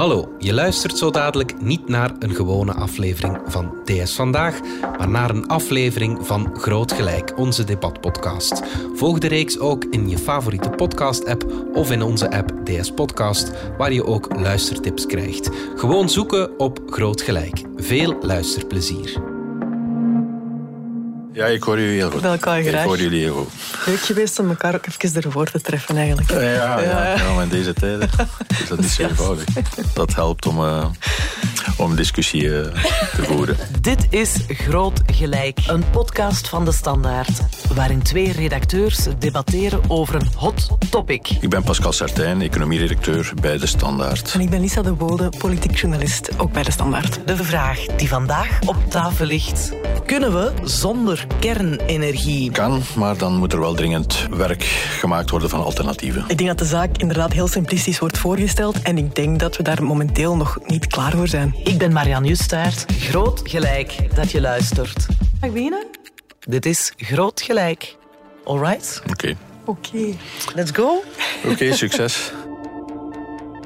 Hallo, je luistert zo dadelijk niet naar een gewone aflevering van DS Vandaag, maar naar een aflevering van Groot Gelijk, onze debatpodcast. Volg de reeks ook in je favoriete podcast-app of in onze app DS Podcast, waar je ook luistertips krijgt. Gewoon zoeken op Groot Gelijk. Veel luisterplezier. Ja, ik hoor jullie heel goed. Kan je ik graag. hoor jullie heel goed. Leuk geweest om elkaar ook even ervoor te treffen eigenlijk. Ja, ja, ja. maar in deze tijden is dat niet zo eenvoudig. Dat helpt om, eh, om discussie eh, te voeren. Dit is Groot Gelijk, een podcast van De Standaard, waarin twee redacteurs debatteren over een hot topic. Ik ben Pascal Sartijn, economieredacteur bij De Standaard. En ik ben Lisa de Bode, politiek journalist, ook bij De Standaard. De vraag die vandaag op tafel ligt. Kunnen we zonder kernenergie? Kan, maar dan moet er wel dringend werk gemaakt worden van alternatieven. Ik denk dat de zaak inderdaad heel simplistisch wordt voorgesteld en ik denk dat we daar momenteel nog niet klaar voor zijn. Ik ben Marianne Justaert. Groot Gelijk dat je luistert. Mag ik beginnen? Dit is Groot Gelijk. Alright, Oké, Oké. let's go. Oké, succes.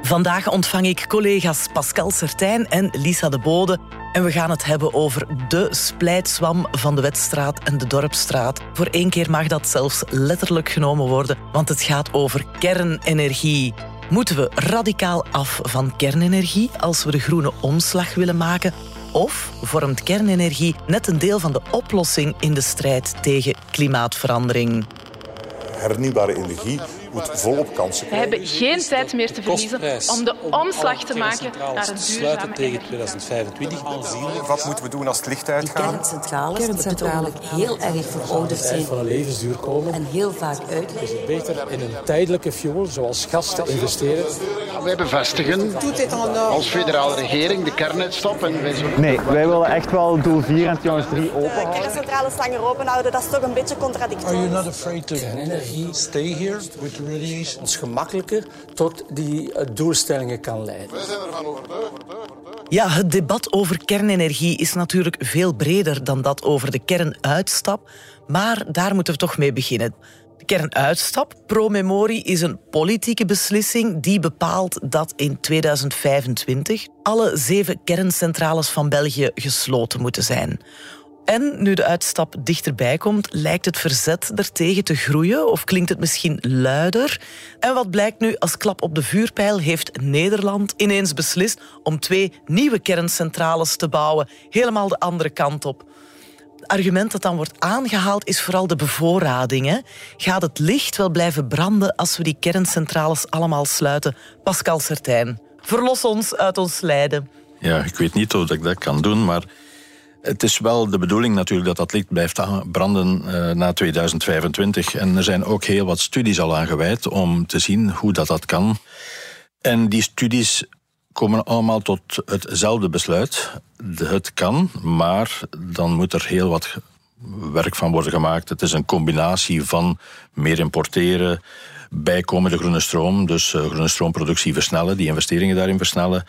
Vandaag ontvang ik collega's Pascal Sertijn en Lisa de Bode. En we gaan het hebben over de splijtswam van de Wetstraat en de Dorpstraat. Voor één keer mag dat zelfs letterlijk genomen worden, want het gaat over kernenergie. Moeten we radicaal af van kernenergie als we de groene omslag willen maken? Of vormt kernenergie net een deel van de oplossing in de strijd tegen klimaatverandering? hernieuwbare energie moet volop kansen We hebben geen tijd meer te verliezen om de omslag te maken naar een duurzame tegen energie. 2025 aanzienlijk. Wat moeten we doen als het licht Die uitgaat? kerncentrales, kerncentrales heel erg verouderd zijn van een levensduur komen. en heel vaak uit. Beter in een tijdelijke fuel, zoals gas, te investeren. Wij bevestigen als federale regering de kernuitstap en wij zullen Nee, wij willen echt wel doel 4 en trouwens 3 open houden. kerncentrales langer open houden, dat is toch een beetje contradictorisch. not afraid to energie stay here with radiation? Ons gemakkelijker tot die eh, doelstellingen kan leiden. Ja, het debat over kernenergie is natuurlijk veel breder dan dat over de kernuitstap. Maar daar moeten we toch mee beginnen. De kernuitstap, pro memorie, is een politieke beslissing die bepaalt dat in 2025 alle zeven kerncentrales van België gesloten moeten zijn. En nu de uitstap dichterbij komt, lijkt het verzet ertegen te groeien of klinkt het misschien luider? En wat blijkt nu als klap op de vuurpijl heeft Nederland ineens beslist om twee nieuwe kerncentrales te bouwen, helemaal de andere kant op. Het argument dat dan wordt aangehaald is vooral de bevoorrading. Gaat het licht wel blijven branden als we die kerncentrales allemaal sluiten? Pascal Sertijn, verlos ons uit ons lijden. Ja, ik weet niet of ik dat kan doen, maar het is wel de bedoeling natuurlijk dat dat licht blijft branden eh, na 2025. En er zijn ook heel wat studies al aan gewijd om te zien hoe dat, dat kan. En die studies komen allemaal tot hetzelfde besluit. Het kan, maar dan moet er heel wat werk van worden gemaakt. Het is een combinatie van meer importeren, bijkomende groene stroom, dus eh, groene stroomproductie versnellen, die investeringen daarin versnellen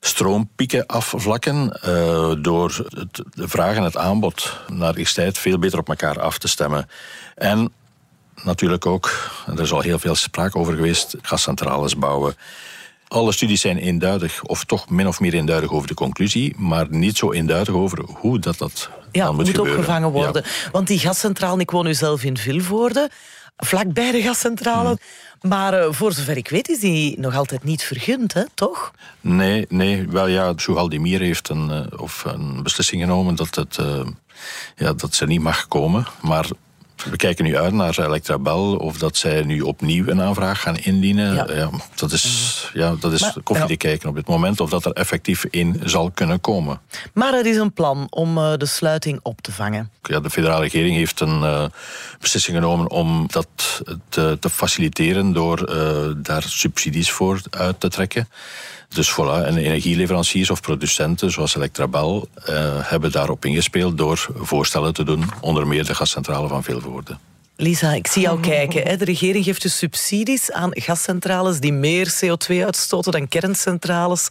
stroompieken afvlakken eh, door het, de vraag en het aanbod naar elektriciteit veel beter op elkaar af te stemmen. En natuurlijk ook, er is al heel veel sprake over geweest, gascentrales bouwen. Alle studies zijn eenduidig, of toch min of meer eenduidig over de conclusie, maar niet zo eenduidig over hoe dat, dat Ja, dan moet, moet gebeuren. opgevangen worden. Ja. Want die gascentrale, ik woon nu zelf in Vilvoorde, vlakbij de gascentrale. Maar eh, voor zover ik weet is die nog altijd niet vergund, hè, toch? Nee, nee, wel ja, Soehaldemir heeft een, eh, of een beslissing genomen dat, het, eh, ja, dat ze niet mag komen. Maar we kijken nu uit naar Electrabel of dat zij nu opnieuw een aanvraag gaan indienen. Ja. Ja. dat is, ja, dat is Maar- koffie te kijken op dit moment of dat er effectief in zal kunnen komen. Maar er is een plan om eh, de sluiting op te vangen. Ja, de federale regering heeft een eh, beslissing genomen om dat te, te faciliteren door eh, daar subsidies voor uit te trekken. Dus voilà, en energieleveranciers of producenten zoals Electrabel eh, hebben daarop ingespeeld door voorstellen te doen, onder meer de gascentrale van Vilvoorde. Lisa, ik zie jou kijken. Hè. De regering geeft dus subsidies aan gascentrales die meer CO2 uitstoten dan kerncentrales,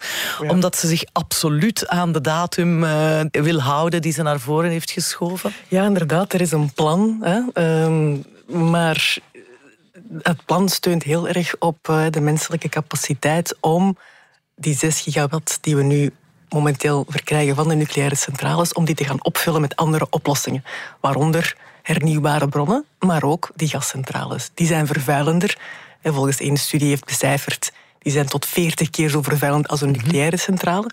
omdat ze zich absoluut aan de datum eh, wil houden die ze naar voren heeft geschoven. Ja, inderdaad, er is een plan. Hè. Ehm, maar het plan steunt heel erg op eh, de menselijke capaciteit om die 6 gigawatt die we nu momenteel verkrijgen van de nucleaire centrales, om die te gaan opvullen met andere oplossingen. Waaronder hernieuwbare bronnen, maar ook die gascentrales. Die zijn vervuilender. En volgens één studie heeft becijferd, die zijn tot 40 keer zo vervuilend als een nucleaire centrale.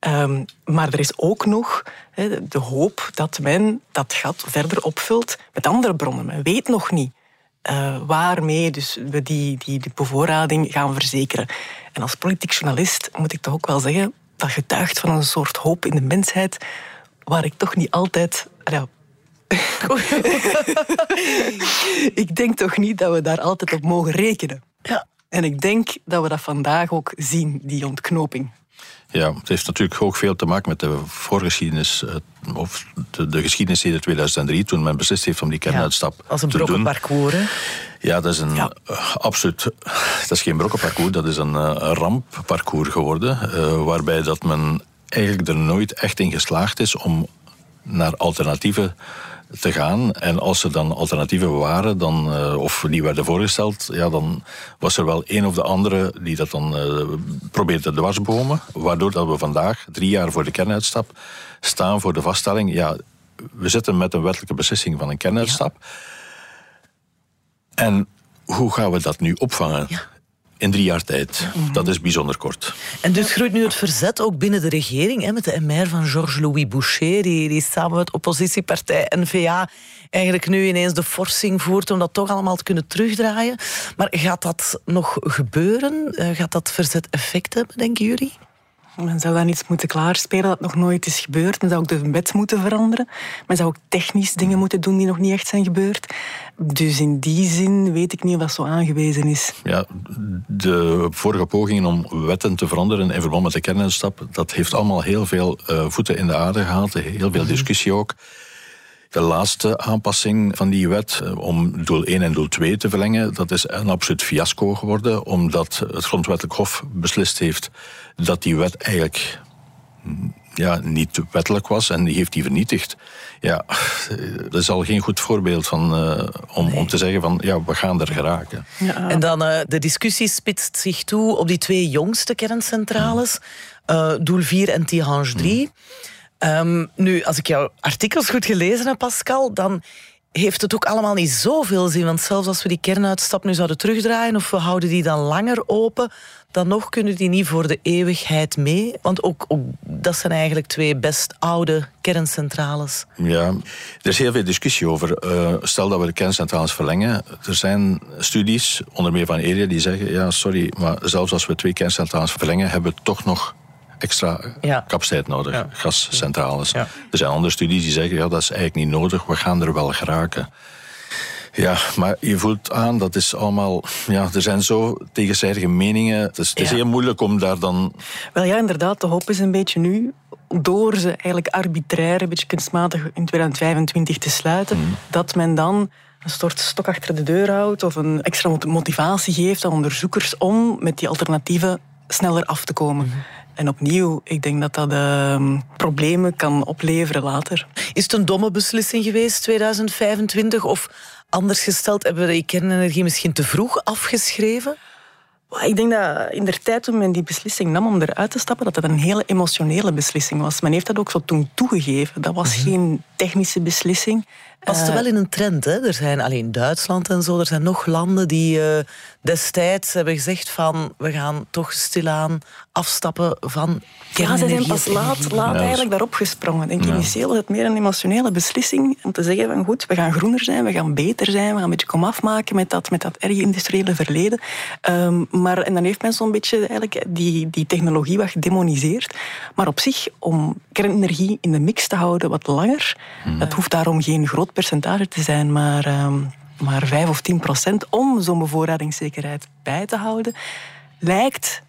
Um, maar er is ook nog he, de hoop dat men dat gat verder opvult met andere bronnen. Men weet nog niet uh, waarmee dus we die, die, die bevoorrading gaan verzekeren. En als politiek journalist moet ik toch ook wel zeggen, dat getuigt van een soort hoop in de mensheid, waar ik toch niet altijd. Ja, ik denk toch niet dat we daar altijd op mogen rekenen. Ja. En ik denk dat we dat vandaag ook zien, die ontknoping. Ja, het heeft natuurlijk ook veel te maken met de voorgeschiedenis, eh, of de, de geschiedenis in 2003, toen men beslist heeft om die kernuitstap ja, als een brokkenparcours, hè? Ja, dat is een ja. uh, absoluut. Dat is geen brokkenparcours, dat is een uh, rampparcours geworden, uh, waarbij dat men eigenlijk er nooit echt in geslaagd is om naar alternatieven te gaan. En als er dan alternatieven waren, dan, uh, of die werden voorgesteld, ja, dan was er wel een of de andere die dat dan uh, probeerde te dwarsbomen. Waardoor dat we vandaag, drie jaar voor de kernuitstap, staan voor de vaststelling, ja, we zitten met een wettelijke beslissing van een kernuitstap. Ja. En hoe gaan we dat nu opvangen? Ja in drie jaar tijd. Mhm. Dat is bijzonder kort. En dus groeit nu het verzet ook binnen de regering, hè, met de MR van Georges-Louis Boucher, die, die samen met oppositiepartij N-VA eigenlijk nu ineens de forcing voert om dat toch allemaal te kunnen terugdraaien. Maar gaat dat nog gebeuren? Eh, gaat dat verzet effect hebben, denken jullie? Men zou dan iets moeten klaarspelen dat nog nooit is gebeurd. Men zou ook de wet moeten veranderen. Men zou ook technisch dingen moeten doen die nog niet echt zijn gebeurd. Dus in die zin weet ik niet of dat zo aangewezen is. Ja, de vorige pogingen om wetten te veranderen in verband met de kernuitstap, dat heeft allemaal heel veel uh, voeten in de aarde gehad. Heel veel mhm. discussie ook. De laatste aanpassing van die wet eh, om doel 1 en doel 2 te verlengen, dat is een absoluut fiasco geworden, omdat het Grondwettelijk Hof beslist heeft dat die wet eigenlijk mm, ja, niet wettelijk was en die heeft die vernietigd. Ja, dat is al geen goed voorbeeld van, uh, om, nee. om te zeggen van ja, we gaan er geraken. Ja. En dan uh, de discussie spitst zich toe op die twee jongste kerncentrales, uh, Doel 4 en Tihange 3. Mm. Um, nu, als ik jouw artikels goed gelezen heb, Pascal, dan heeft het ook allemaal niet zoveel zin. Want zelfs als we die kernuitstap nu zouden terugdraaien of we houden die dan langer open, dan nog kunnen die niet voor de eeuwigheid mee. Want ook, dat zijn eigenlijk twee best oude kerncentrales. Ja, er is heel veel discussie over. Uh, stel dat we de kerncentrales verlengen. Er zijn studies, onder meer van ERIA, die zeggen: ja, sorry, maar zelfs als we twee kerncentrales verlengen, hebben we toch nog extra ja. capaciteit nodig, ja. gascentrales. Ja. Er zijn andere studies die zeggen, ja, dat is eigenlijk niet nodig, we gaan er wel geraken. Ja, maar je voelt aan, dat is allemaal... Ja, er zijn zo tegenstrijdige meningen. Het is, het is heel moeilijk om daar dan... Wel ja, inderdaad, de hoop is een beetje nu door ze eigenlijk arbitrair, een beetje kunstmatig in 2025 te sluiten, mm. dat men dan een soort stok achter de deur houdt of een extra motivatie geeft aan onderzoekers om met die alternatieven sneller af te komen. Mm. En opnieuw, ik denk dat dat uh, problemen kan opleveren later. Is het een domme beslissing geweest, 2025? Of anders gesteld, hebben we die kernenergie misschien te vroeg afgeschreven? Ik denk dat in de tijd toen men die beslissing nam om eruit te stappen, dat dat een hele emotionele beslissing was. Men heeft dat ook zo toen toegegeven. Dat was mhm. geen technische beslissing. Past uh, wel in een trend. Hè? Er zijn alleen Duitsland en zo. Er zijn nog landen die uh, destijds hebben gezegd van we gaan toch stilaan afstappen van Ja, ze zijn pas laat, laat eigenlijk daarop gesprongen. Denk, ja. Initieel was het meer een emotionele beslissing om te zeggen van goed, we gaan groener zijn, we gaan beter zijn, we gaan een beetje komaf maken met dat, met dat erge industriële verleden. Um, maar, en dan heeft men zo'n beetje eigenlijk die, die technologie wat gedemoniseerd. Maar op zich, om kernenergie in de mix te houden wat langer, mm. dat hoeft daarom geen groot percentage te zijn, maar, um, maar 5 of 10 procent om zo'n bevoorradingszekerheid bij te houden, lijkt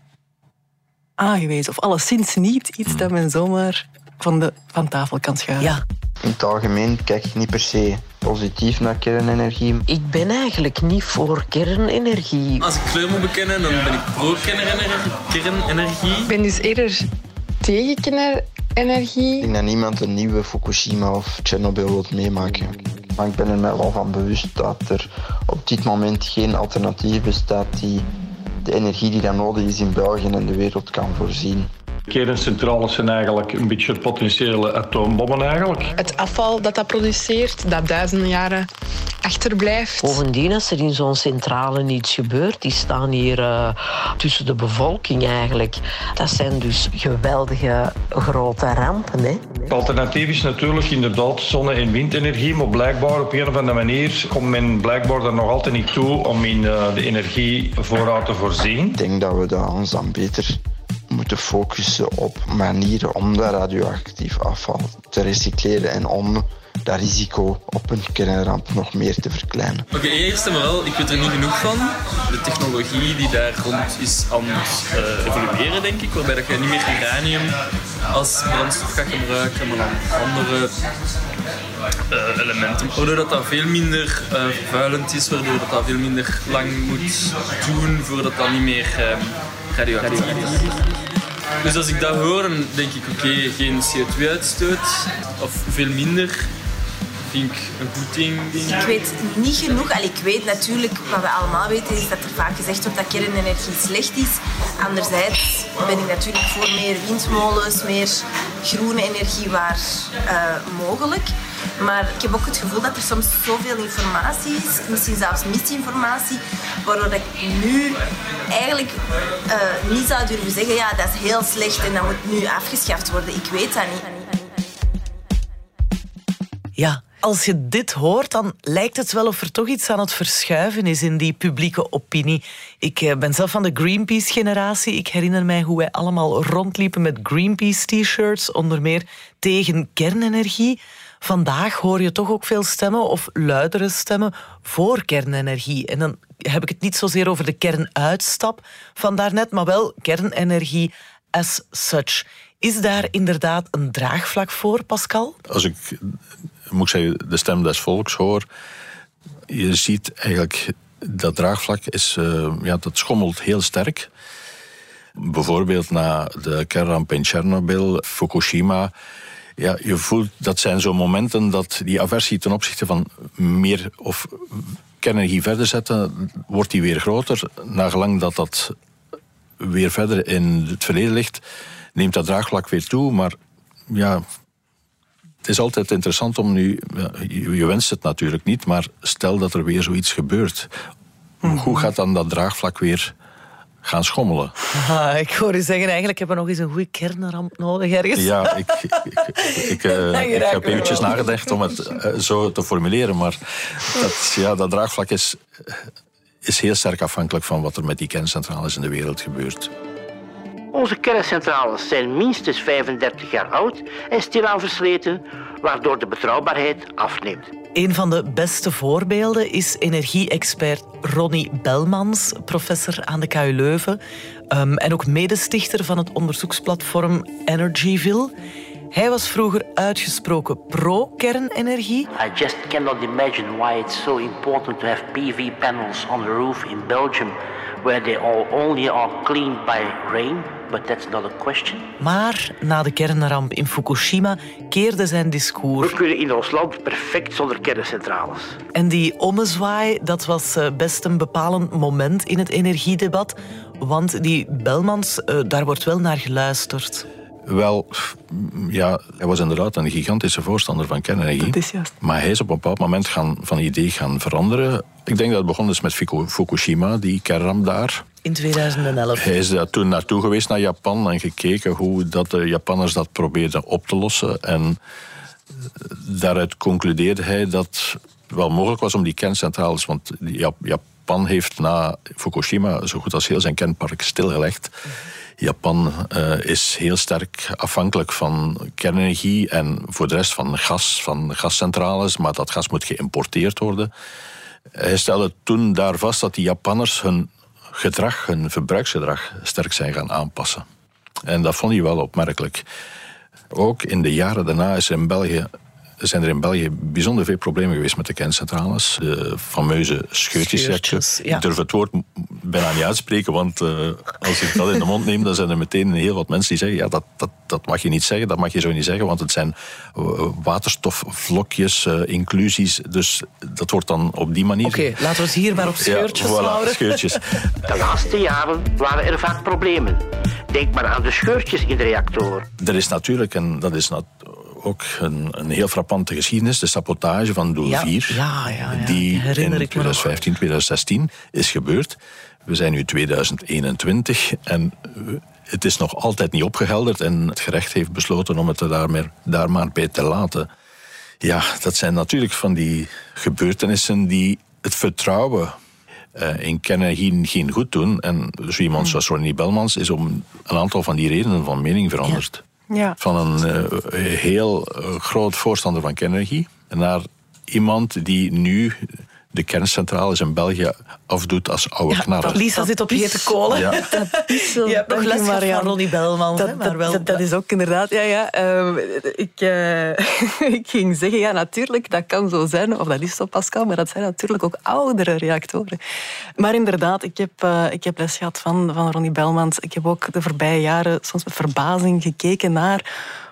aangewezen. Of alleszins niet iets dat men zomaar van, de, van tafel kan schuiven. Ja. In het algemeen kijk ik niet per se positief naar kernenergie. Ik ben eigenlijk niet voor kernenergie. Als ik kleur moet bekennen, dan ben ik pro kernenergie. Ik ben dus eerder tegen kernenergie. Ik denk dat niemand een nieuwe Fukushima of Chernobyl wil meemaken. Maar ik ben er mij wel van bewust dat er op dit moment geen alternatief bestaat die de energie die dan nodig is in België en de wereld kan voorzien. Kerncentrales zijn eigenlijk een beetje potentiële atoombommen eigenlijk. Het afval dat dat produceert, dat duizenden jaren achterblijft. Bovendien, als er in zo'n centrale niets gebeurt, die staan hier uh, tussen de bevolking eigenlijk. Dat zijn dus geweldige grote rampen. Hè? Het alternatief is natuurlijk inderdaad zonne- en windenergie, maar blijkbaar op een of andere manier komt men blijkbaar er nog altijd niet toe om in uh, de energievoorraad te voorzien. Ik denk dat we dat ons dan beter moeten focussen op manieren om dat radioactief afval te recycleren en om dat risico op een kernramp nog meer te verkleinen. Oké, eerst en vooral, ik weet er niet genoeg van. De technologie die daar rond is aan het uh, evolueren, denk ik. Waarbij dat je niet meer uranium als brandstof gaat gebruiken, maar dan andere uh, elementen. Waardoor dat, dat veel minder uh, vervuilend is, waardoor dat, dat veel minder lang moet doen voordat dat niet meer radioactief. Dus als ik dat hoor, dan denk ik oké, okay, geen CO2-uitstoot of veel minder. Vind ik een goed ding. Ik weet niet genoeg. Allee, ik weet natuurlijk, wat we allemaal weten, is dat er vaak gezegd wordt dat kernenergie slecht is. Anderzijds ben ik natuurlijk voor meer windmolens, meer groene energie waar uh, mogelijk. Maar ik heb ook het gevoel dat er soms zoveel informatie is, misschien zelfs misinformatie, waardoor ik nu eigenlijk uh, niet zou durven zeggen, ja, dat is heel slecht en dat moet nu afgeschaft worden. Ik weet dat niet. Ja, als je dit hoort, dan lijkt het wel of er toch iets aan het verschuiven is in die publieke opinie. Ik ben zelf van de Greenpeace-generatie. Ik herinner mij hoe wij allemaal rondliepen met Greenpeace-t-shirts, onder meer tegen kernenergie. Vandaag hoor je toch ook veel stemmen, of luidere stemmen, voor kernenergie. En dan heb ik het niet zozeer over de kernuitstap van daarnet, maar wel kernenergie as such. Is daar inderdaad een draagvlak voor, Pascal? Als ik, moet zeggen, de stem des volks hoor, je ziet eigenlijk dat draagvlak is, uh, ja, dat schommelt heel sterk. Bijvoorbeeld na de kernramp in Tsjernobyl, Fukushima ja, je voelt dat zijn zo momenten dat die aversie ten opzichte van meer of kernenergie verder zetten, wordt die weer groter. Nagelang dat dat weer verder in het verleden ligt, neemt dat draagvlak weer toe. Maar ja, het is altijd interessant om nu. Je wenst het natuurlijk niet, maar stel dat er weer zoiets gebeurt. Hoe gaat dan dat draagvlak weer gaan schommelen. Ah, ik hoor u zeggen, eigenlijk hebben we nog eens een goede kernramp nodig ergens. Ja, ik, ik, uh, ik heb eventjes nagedacht om het uh, zo te formuleren, maar dat, ja, dat draagvlak is, is heel sterk afhankelijk van wat er met die kerncentrales in de wereld gebeurt. Onze kerncentrales zijn minstens 35 jaar oud en stilaan versleten, waardoor de betrouwbaarheid afneemt. Een van de beste voorbeelden is energie-expert Ronnie Belmans, professor aan de KU Leuven um, en ook medestichter van het onderzoeksplatform Energyville. Hij was vroeger uitgesproken pro-kernenergie. I just cannot imagine why it's so important to have PV panels on the roof in Belgium where they all only are cleaned by rain. But that's not a question. Maar na de kernramp in Fukushima keerde zijn discours. We kunnen in ons land perfect zonder kerncentrales. En die ommezwaai, dat was eh, best een bepalend moment in het energiedebat. Want die Belmans, eh, daar wordt wel naar geluisterd. Wel, ja, hij was inderdaad een gigantische voorstander van kernenergie. Dat is juist. Maar hij is op een bepaald moment gaan, van idee gaan veranderen. Ik denk dat het begonnen is met Fukushima, die kernramp daar. In 2011. Hij is daar toen naartoe geweest naar Japan en gekeken hoe dat de Japanners dat probeerden op te lossen. En daaruit concludeerde hij dat het wel mogelijk was om die kerncentrales, want Japan heeft na Fukushima zo goed als heel zijn kernpark stilgelegd. Japan uh, is heel sterk afhankelijk van kernenergie en voor de rest van gas, van gascentrales, maar dat gas moet geïmporteerd worden. Hij stelde toen daar vast dat die Japanners hun gedrag, hun verbruiksgedrag sterk zijn gaan aanpassen. En dat vond hij wel opmerkelijk. Ook in de jaren daarna is in België zijn er in België bijzonder veel problemen geweest met de kerncentrales. De fameuze scheurtjesreactor. Scheurtjes, ja. Ik durf het woord bijna niet uitspreken, want eh, als ik dat in de mond neem, dan zijn er meteen heel wat mensen die zeggen, ja, dat, dat, dat mag je niet zeggen, dat mag je zo niet zeggen, want het zijn eh, waterstofvlokjes, eh, inclusies, dus dat wordt dan op die manier... Oké, laten we het hier maar op scheurtjes ja, voilà, houden. scheurtjes. De laatste jaren waren er vaak problemen. Denk maar aan de scheurtjes in de reactor. Er is natuurlijk, en dat is nat- ook een, een heel frappante geschiedenis, de sabotage van Doel Ja, 4, ja, ja, ja. die in Herinner ik me nog. 2015, 2016 is gebeurd. We zijn nu 2021 en het is nog altijd niet opgehelderd en het gerecht heeft besloten om het er daar, maar, daar maar bij te laten. Ja, dat zijn natuurlijk van die gebeurtenissen die het vertrouwen eh, in kernenergie geen goed doen. En zo iemand zoals Ronnie Belmans is om een aantal van die redenen van mening veranderd. Ja. Van een eh, heel eh, groot voorstander van kernenergie naar iemand die nu de kerncentrales in België afdoet als oude knarren. Lisa zit op hete kolen. Ja. is. Je hebt nog les van Ronnie Belmans, hè, Dat, maar dat, wel... dat, dat is ook inderdaad, ja, ja. Ehm, ik, eh, ik ging zeggen, ja, natuurlijk, dat kan zo zijn, of dat is zo, Pascal, maar dat zijn natuurlijk ook oudere reactoren. Maar inderdaad, ik heb, eh, ik heb les gehad van, van Ronnie Belmans. Ik heb ook de voorbije jaren soms met verbazing gekeken naar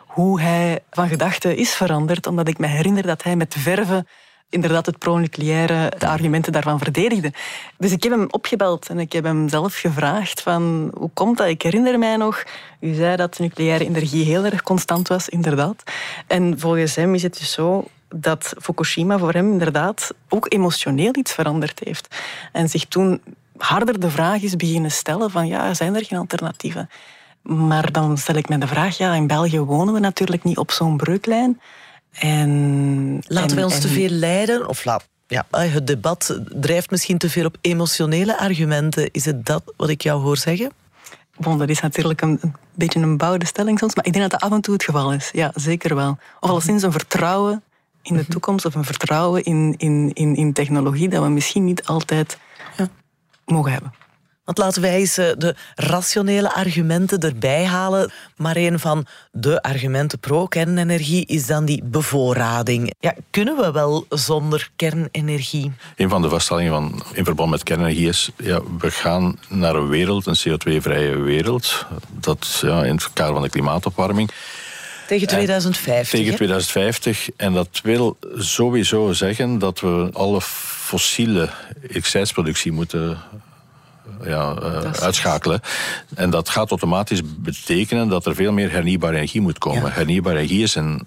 hoe hij van gedachten is veranderd, omdat ik me herinner dat hij met verven inderdaad het pro-nucleaire, de argumenten daarvan verdedigde. Dus ik heb hem opgebeld en ik heb hem zelf gevraagd van hoe komt dat? Ik herinner mij nog, u zei dat nucleaire energie heel erg constant was, inderdaad. En volgens hem is het dus zo dat Fukushima voor hem inderdaad ook emotioneel iets veranderd heeft. En zich toen harder de vraag is beginnen stellen van ja, zijn er geen alternatieven? Maar dan stel ik me de vraag, ja, in België wonen we natuurlijk niet op zo'n breuklijn. En, Laten en- wij ons en- te veel leiden? Of laat, ja, het debat drijft misschien te veel op emotionele argumenten. Is het dat wat ik jou hoor zeggen? Bon, dat is natuurlijk een, een beetje een bouwde stelling soms, maar ik denk dat dat af en toe het geval is. Ja, zeker wel. Of alleszins een vertrouwen in de toekomst of een vertrouwen in, in, in, in technologie dat we misschien niet altijd mogen hebben. Want laten wij eens eh, de rationele argumenten erbij halen. Maar een van de argumenten pro-kernenergie is dan die bevoorrading. Ja, kunnen we wel zonder kernenergie? Een van de vaststellingen van, in verband met kernenergie is... Ja, we gaan naar een wereld, een CO2-vrije wereld. Dat ja, in het kader van de klimaatopwarming. Tegen 2050. Tegen hè? 2050. En dat wil sowieso zeggen dat we alle fossiele elektriciteitsproductie moeten ja, eh, uitschakelen. En dat gaat automatisch betekenen dat er veel meer hernieuwbare energie moet komen. Hernieuwbare energie is, een,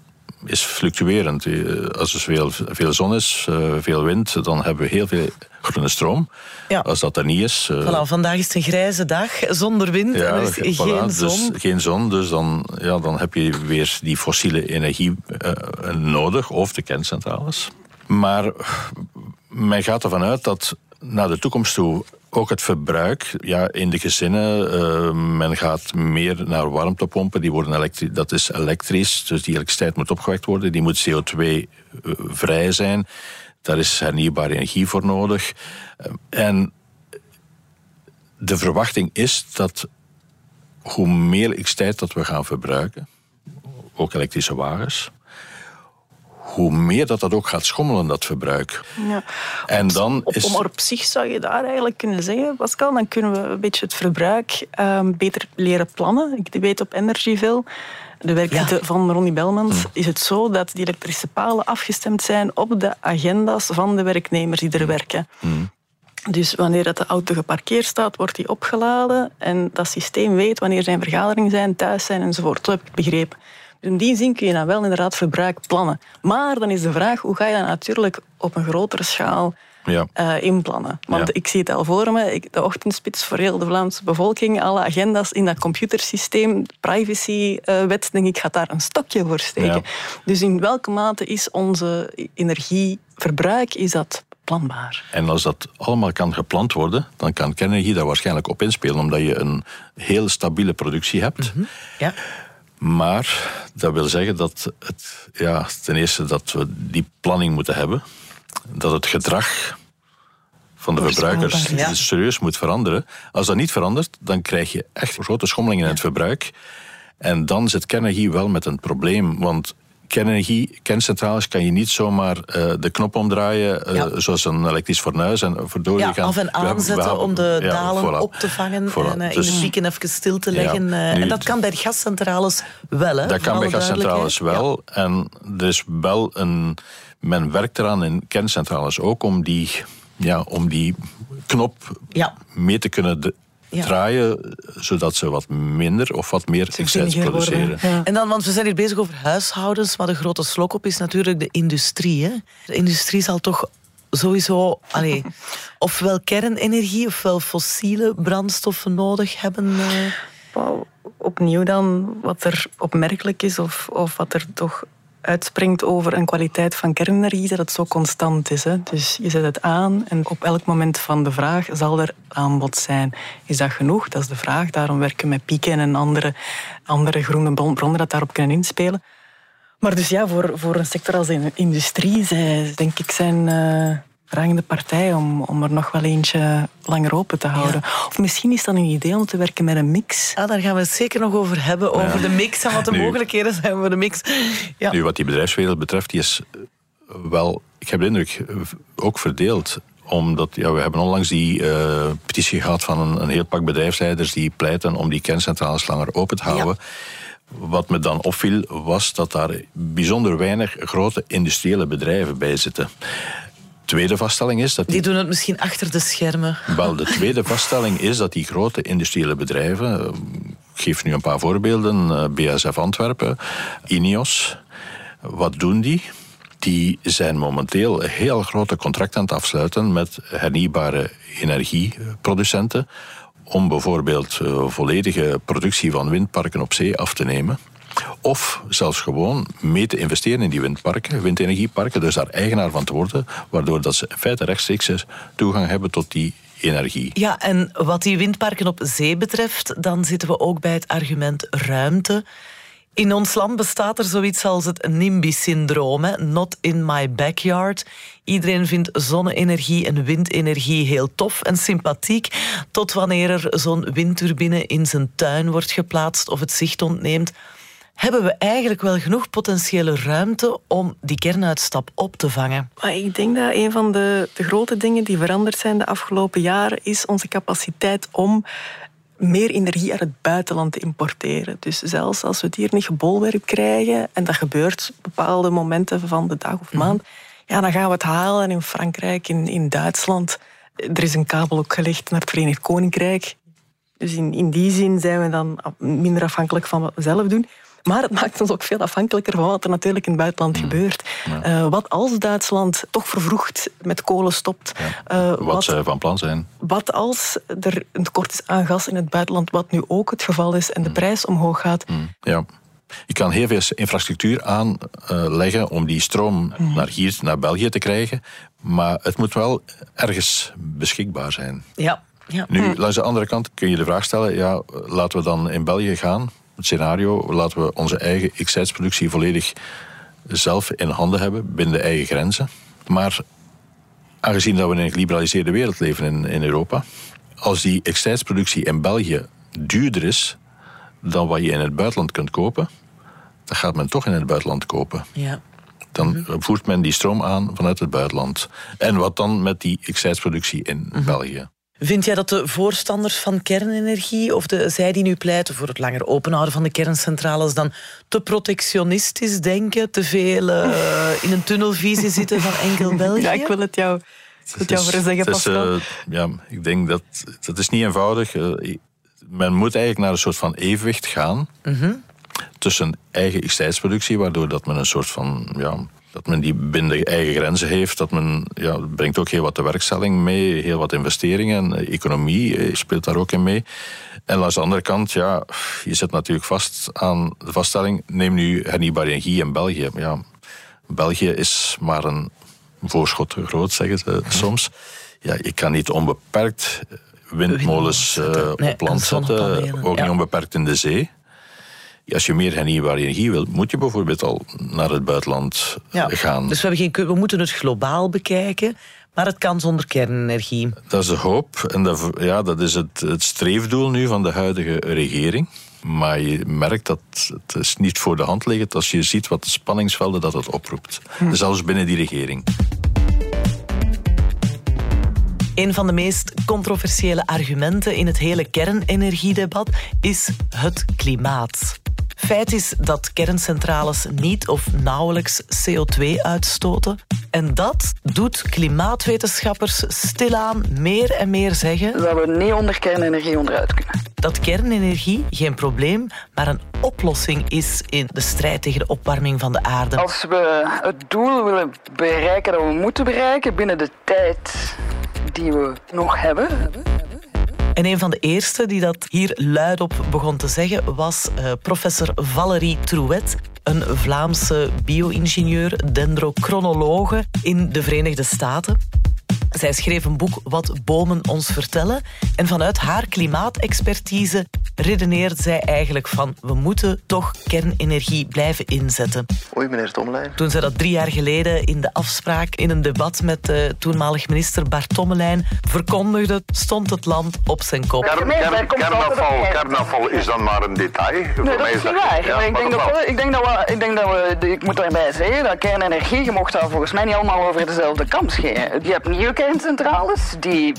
is fluctuerend. Eh, Als er veel, veel zon is, eh, veel wind, dan hebben we heel veel groene stroom. Ja. Als dat er niet is... eh, Voilà, vandaag is het een grijze dag, zonder wind en er is ge- geen voilà, zon. Dus geen zon, dus dan, ja, dan heb je weer die fossiele energie eh, nodig, of de kerncentrales. Maar men gaat ervan uit dat naar de toekomst toe ook het verbruik ja, in de gezinnen, eh, men gaat meer naar warmtepompen, die worden elektri- dat is elektrisch, dus die elektriciteit moet opgewekt worden, die moet CO2-vrij zijn. Daar is hernieuwbare energie voor nodig. Eh, En de verwachting is dat hoe meer elektriciteit dat we gaan verbruiken, ook elektrische wagens, hoe meer dat dat ook gaat schommelen, dat verbruik. Ja. En dan Op, is... om op zich zou je daar eigenlijk kunnen zeggen, Pascal, dan kunnen we een beetje het verbruik ehm, beter leren plannen. Ik weet op Energyville, de werkgroep van Ronnie Belmans, is het zo dat die elektrische palen afgestemd zijn op de agenda's van de werknemers die er werken. Dus wanneer dat de auto geparkeerd staat, wordt die opgeladen en dat systeem weet wanneer zijn vergaderingen zijn, thuis zijn enzovoort. Dat heb ik begrepen. Dus in die zin kun je dan wel inderdaad verbruik plannen. Maar dan is de vraag, hoe ga je dat natuurlijk op een grotere schaal Ja. eh, inplannen. Want Ja. ik zie het al voor me, ik- de ochtendspits voor heel de Vlaamse bevolking, alle agenda's in dat computersysteem, privacywet, denk ik, gaat daar een stokje voor steken. Ja. Dus in welke mate is onze energieverbruik, is dat planbaar? En als dat allemaal kan gepland worden, dan kan kernenergie daar waarschijnlijk op inspelen, omdat je een heel stabiele productie hebt. Ja. Maar dat wil zeggen dat het, ja, ten eerste dat we die planning moeten hebben, dat het gedrag van de verbruikers ja. serieus moet veranderen. Als dat niet verandert, dan krijg je echt grote schommelingen in het verbruik. En dan zit kernenergie wel met een probleem, want kernenergie, kerncentrales kan je niet zomaar uh, de knop omdraaien, uh, ja. zoals een elektrisch fornuis en verdorie ja, gaan. Of en aanzetten hebben, om de ja, dalen voilà. op te vangen voilà. en uh, dus, in de pieken even stil te leggen. Nu, en dat kan bij gascentrales wel, hè? Dat kan bij gascentrales wel. En er is wel een... Men werkt eraan in kerncentrales ook om die, ja, om die knop mee te kunnen ja. draaien, zodat ze wat minder of wat meer excess produceren. Ja. En dan, want we zijn hier bezig over huishoudens, maar de grote slok op is natuurlijk de industrie. Hè? De industrie zal toch sowieso allee, ofwel kernenergie ofwel fossiele brandstoffen nodig hebben. Uh... Opnieuw dan, wat er opmerkelijk is, of, of wat er toch uitspringt over een kwaliteit van kernenergie, dat het zo constant is. Hè. Dus je zet het aan en op elk moment van de vraag zal er aanbod zijn. Is dat genoeg? Dat is de vraag. Daarom werken we met pieken en andere, andere groene bronnen dat daarop kunnen inspelen. Maar dus ja, voor, voor een sector als de industrie, zij, denk ik, zijn... Uh, vragende partij om, om er nog wel eentje langer open te houden. Of misschien is dat een idee om te werken met een mix. Ah, daar gaan we het zeker nog over hebben, over de mix en wat de mogelijkheden zijn voor de mix. Ja. Nu, wat die bedrijfswereld betreft, die is wel, ik heb de indruk, ook verdeeld omdat ja, we hebben onlangs die uh, petitie gehad van een, een, heel pak bedrijfsleiders die pleiten om die kerncentrales langer open te houden. Wat me dan opviel was dat daar bijzonder weinig grote industriële bedrijven bij zitten tweede vaststelling is dat... Die, die, doen het misschien achter de schermen. Wel, de tweede vaststelling is dat die grote industriële bedrijven... Eh, ik geef nu een paar voorbeelden. Eh, BSF Antwerpen, INEOS. Wat doen die? Die zijn momenteel heel grote contracten aan het afsluiten met hernieuwbare energieproducenten om bijvoorbeeld uh, volledige productie van windparken op zee af te nemen. Of zelfs gewoon mee te investeren in die windparken, windenergieparken, dus daar eigenaar van te worden, waardoor dat ze in feite rechtstreeks toegang hebben tot die energie. Ja, en wat die windparken op zee betreft, dan zitten we ook bij het argument ruimte. In ons land bestaat er zoiets als het NIMBY-syndroom, not in my backyard. Iedereen vindt zonne-energie en windenergie heel tof en sympathiek, tot wanneer er zo'n windturbine in zijn tuin wordt geplaatst of het zicht ontneemt hebben we eigenlijk wel genoeg potentiële ruimte om die kernuitstap op te vangen? Maar ik denk dat een van de, de grote dingen die veranderd zijn de afgelopen jaren is onze capaciteit om meer energie uit het buitenland te importeren. Dus zelfs als we het hier niet gebolwerkt krijgen, en dat gebeurt op bepaalde momenten van de dag of mhm. maand, ja, dan gaan we het halen in Frankrijk, in, in Duitsland. Er is een kabel ook gelegd naar het Verenigd Koninkrijk. Dus in, in die zin zijn we dan minder afhankelijk van wat we zelf doen. Maar het maakt ons ook veel afhankelijker van wat er natuurlijk in het buitenland mm. gebeurt. Uh, wat als Duitsland toch vervroegd met kolen stopt? Uh, wat, wat, ze van plan zijn. Wat als er een tekort is aan gas in het buitenland, wat nu ook het geval is, en de mm. prijs omhoog gaat? Mm. Ja. Je kan heel veel infrastructuur aanleggen om die stroom naar hier, naar België te krijgen. Maar het moet wel ergens beschikbaar zijn. Ja. ja. Nu, langs de andere kant kun je de vraag stellen: ja, laten we dan in België gaan scenario, laten we onze eigen X-productie volledig zelf in handen hebben, binnen de eigen grenzen. Maar aangezien dat we in een geliberaliseerde wereld leven in, in Europa, als die productie in België duurder is dan wat je in het buitenland kunt kopen, dan gaat men toch in het buitenland kopen. Ja. Dan voert men die stroom aan vanuit het buitenland. En wat dan met die productie in mhm. België? Vind jij dat de voorstanders van kernenergie, of de, zij die nu pleiten voor het langer openhouden van de kerncentrales, dan te protectionistisch denken, te veel uh, in een tunnelvisie zitten van enkel België? Ja, ik wil het jou, ik wil jou zeggen, Pascal. Uh, ja, ik denk dat dat is niet eenvoudig. Uh, men moet eigenlijk naar een soort van evenwicht gaan mm -hmm. tussen eigen elektriciteitsproductie, waardoor dat men een soort van ja, dat men die binnen de eigen grenzen heeft. Dat men ja, brengt ook heel wat de werkstelling mee, heel wat investeringen. Economie eh, speelt daar ook in mee. En aan de andere kant, ja, je zit natuurlijk vast aan de vaststelling: neem nu hernieuwbare energie in België. Ja, België is maar een voorschot groot, zeggen ze soms. Ja, je kan niet onbeperkt windmolens uh, op land zetten, ook niet onbeperkt in de zee als je meer hernieuwbare energie wilt, moet je bijvoorbeeld al naar het buitenland ja, gaan. Dus we, hebben geen, we moeten het globaal bekijken. Maar het kan zonder kernenergie. Dat is de hoop. En dat, ja, dat is het, het streefdoel nu van de huidige regering. Maar je merkt dat het is niet voor de hand ligt als je ziet wat de spanningsvelden dat het oproept. Hm. Zelfs binnen die regering. Een van de meest controversiële argumenten in het hele kernenergiedebat is het klimaat. Feit is dat kerncentrales niet of nauwelijks CO2 uitstoten. En dat doet klimaatwetenschappers stilaan meer en meer zeggen... Dat we niet onder kernenergie onderuit kunnen. Dat kernenergie geen probleem, maar een oplossing is in de strijd tegen de opwarming van de aarde. Als we het doel willen bereiken dat we moeten bereiken binnen de tijd die we nog hebben... En een van de eerste die dat hier luidop begon te zeggen was uh, professor Valérie Trouet, een Vlaamse bio-ingenieur, dendrochronologe in de Verenigde Staten. Zij schreef een boek Wat bomen ons vertellen. En vanuit haar klimaatexpertise redeneert zij eigenlijk van we moeten toch kernenergie blijven inzetten. Oei, meneer Tommelijn. Toen zij dat drie jaar geleden in de afspraak in een debat met de toenmalig minister Bart Tommelijn verkondigde, stond het land op zijn kop. Kern, kern, kernafval, kernafval is dan maar een detail. Nee, dat is niet waar. Ja, ik, denk dat we, ik, denk dat we, ik denk dat we, ik moet daarbij zeggen dat kernenergie, je mocht daar volgens mij niet allemaal over dezelfde kam scheren. Je hebt nieuwe kerncentrales die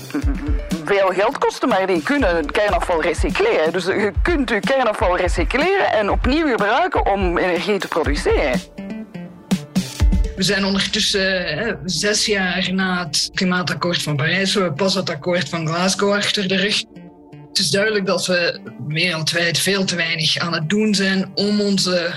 veel geld kosten, maar die kunnen kernafval recycleren. Dus je kunt je kernafval recycleren en opnieuw gebruiken om energie te produceren. We zijn ondertussen zes jaar na het klimaatakkoord van Parijs. We hebben pas het akkoord van Glasgow achter de rug. Het is duidelijk dat we wereldwijd veel te weinig aan het doen zijn om onze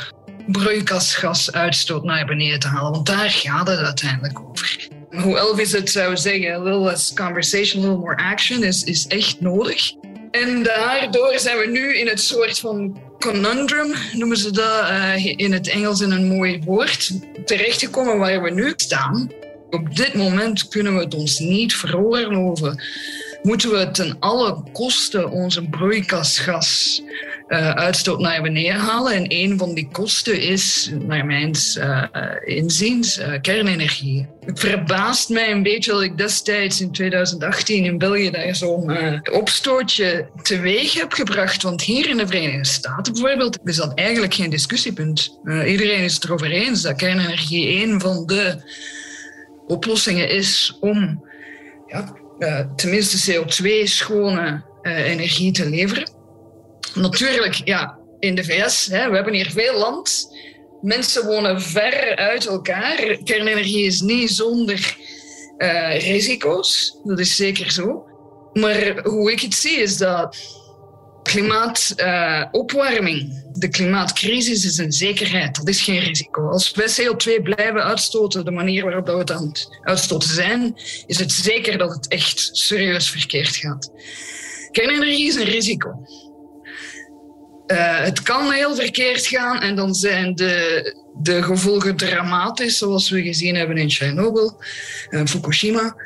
broeikasgasuitstoot naar beneden te halen. Want daar gaat het uiteindelijk over. Hoe Elvis het zou zeggen, a little less conversation, a little more action, is, is echt nodig. En daardoor zijn we nu in het soort van conundrum, noemen ze dat uh, in het Engels in een mooi woord, terechtgekomen waar we nu staan. Op dit moment kunnen we het ons niet veroorloven. Moeten we ten alle kosten onze broeikasgas uh, uitstoot naar beneden halen. En een van die kosten is, naar mijn uh, inziens, uh, kernenergie. Het verbaast mij een beetje dat ik destijds in 2018 in België daar zo'n opstootje teweeg heb gebracht. Want hier in de Verenigde Staten bijvoorbeeld is dat eigenlijk geen discussiepunt. iedereen is het erover eens dat kernenergie een van de oplossingen is om ja, tenminste CO2-schone energie te leveren. Natuurlijk, ja, in de VS, hè, we hebben hier veel land. Mensen wonen ver uit elkaar. Kernenergie is niet zonder uh, risico's, dat is zeker zo. Maar hoe ik het zie is dat klimaatopwarming, de klimaatcrisis is een zekerheid, dat is geen risico. Als we CO2 blijven uitstoten, de manier waarop we het aan het uitstoten zijn, is het zeker dat het echt serieus verkeerd gaat. Kernenergie is een risico. Uh, het kan heel verkeerd gaan en dan zijn de, de gevolgen dramatisch, zoals we gezien hebben in Chernobyl en Fukushima.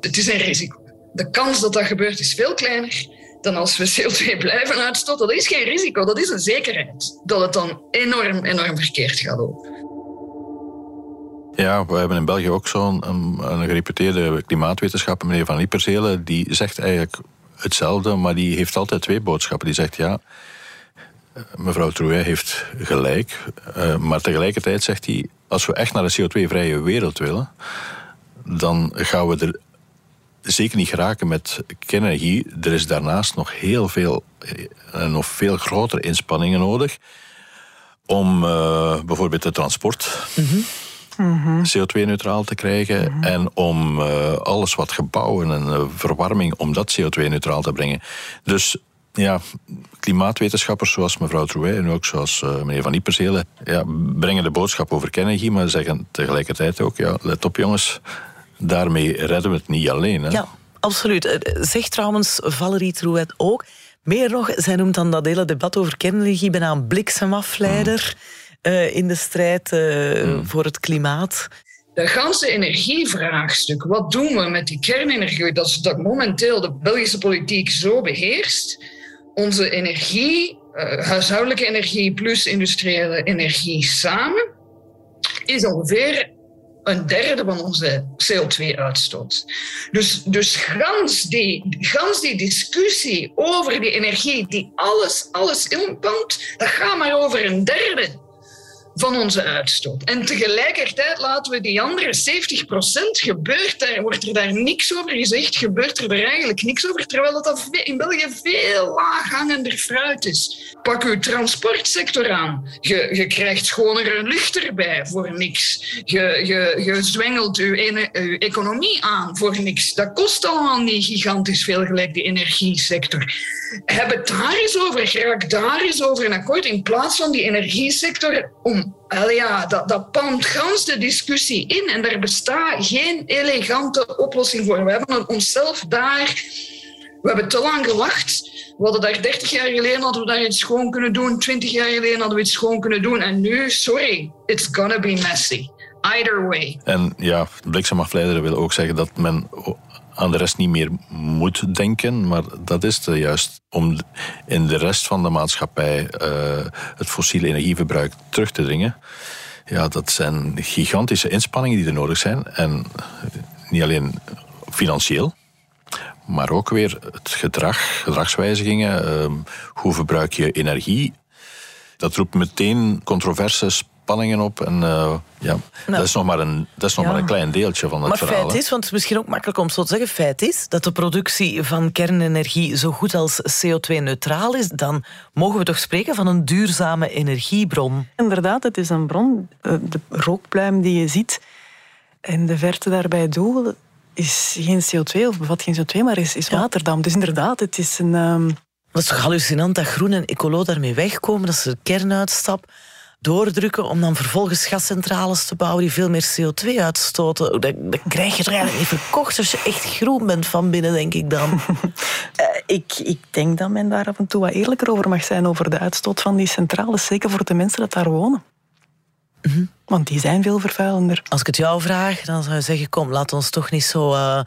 Het is een risico. De kans dat dat gebeurt is veel kleiner dan als we CO2 blijven uitstoten. Dat is geen risico, dat is een zekerheid. Dat het dan enorm, enorm verkeerd gaat ook. Ja, we hebben in België ook zo'n een, een gereputeerde klimaatwetenschapper, meneer Van Lieperzelen, die zegt eigenlijk hetzelfde, maar die heeft altijd twee boodschappen. Die zegt ja, mevrouw Trouet heeft gelijk. Uh, maar tegelijkertijd zegt hij, als we echt naar een CO2-vrije wereld willen, dan gaan we er zeker niet geraken met kernenergie. Er is daarnaast nog heel veel, uh, nog veel grotere inspanningen nodig om uh, bijvoorbeeld het transport. Mm -hmm. CO2-neutraal te krijgen. Mm -hmm. En om uh, alles wat gebouwen en verwarming, om dat CO2-neutraal te brengen. Dus ja, klimaatwetenschappers zoals mevrouw Trouet en ook zoals uh, meneer Van Ieperselen ja, brengen de boodschap over kernenergie, maar zeggen tegelijkertijd ook, ja, let op jongens, daarmee redden we het niet alleen. Hè? Ja, absoluut. Zegt trouwens Valerie Trouet ook, meer nog, zij noemt dan dat hele debat over kernenergie bijna een bliksemafleider mm. uh, in de strijd uh, mm. voor het klimaat. De ganse energievraagstuk, wat doen we met die kernenergie, dat is dat momenteel de Belgische politiek zo beheerst onze energie, uh, huishoudelijke energie plus industriële energie samen, is ongeveer een derde van onze CO2-uitstoot. Dus, dus gans, die, gans die discussie over die energie die alles, alles dat gaat maar over een derde van onze uitstoot. En tegelijkertijd laten we die andere 70% gebeurt daar, wordt er daar niks over gezegd, gebeurt er, er eigenlijk niks over, terwijl dat in België veel laaghangender fruit is. Pak uw transportsector aan. Je, je krijgt schonere lucht erbij voor niks. Je, je, je zwengelt uw, uw economie aan voor niks. Dat kost allemaal niet gigantisch veel, gelijk die energiesector. Heb het daar eens over, raak daar eens over een akkoord, in plaats van die energiesector om ja, dat, dat pand gans de discussie in en er bestaat geen elegante oplossing voor. We hebben onszelf daar... We hebben te lang gewacht. We hadden daar 30 jaar geleden hadden we daar iets schoon kunnen doen. 20 jaar geleden hadden we iets schoon kunnen doen. En nu, sorry, it's gonna be messy. Either way. En ja, bliksemafleider wil ook zeggen dat men aan de rest niet meer moet denken, maar dat is het juist om in de rest van de maatschappij uh, het fossiele energieverbruik terug te dringen. Ja, dat zijn gigantische inspanningen die er nodig zijn. En niet alleen financieel, maar ook weer het gedrag, gedragswijzigingen. Uh, hoe verbruik je energie? Dat roept meteen controverse spanningen op. En uh, ja, nou, dat is nog maar een, dat is nog maar een klein deeltje van het maar verhaal. Maar feit is, want het is misschien ook makkelijk om zo te zeggen, feit is dat de productie van kernenergie zo goed als CO2-neutraal is, dan mogen we toch spreken van een duurzame energiebron. Inderdaad, het is een bron. De rookpluim die je ziet in de verte daarbij doel is geen CO2 of bevat geen CO2, maar is, is waterdamp. Dus inderdaad, het is een... Um... Dat is toch hallucinant dat Groen en Ecolo daarmee wegkomen, dat ze de kernuitstap doordrukken om dan vervolgens gascentrales te bouwen die veel meer CO2 uitstoten. Dat, krijg je toch eigenlijk niet verkocht als je echt groen bent van binnen, denk ik dan. uh, ik, ik denk dat men daar af en toe wat eerlijker over mag zijn over de uitstoot van die centrales, zeker voor de mensen dat daar wonen. Mhm. Want die zijn veel vervuilender. Als ik het jou vraag, dan zou je zeggen: kom, laat ons toch niet zo uh,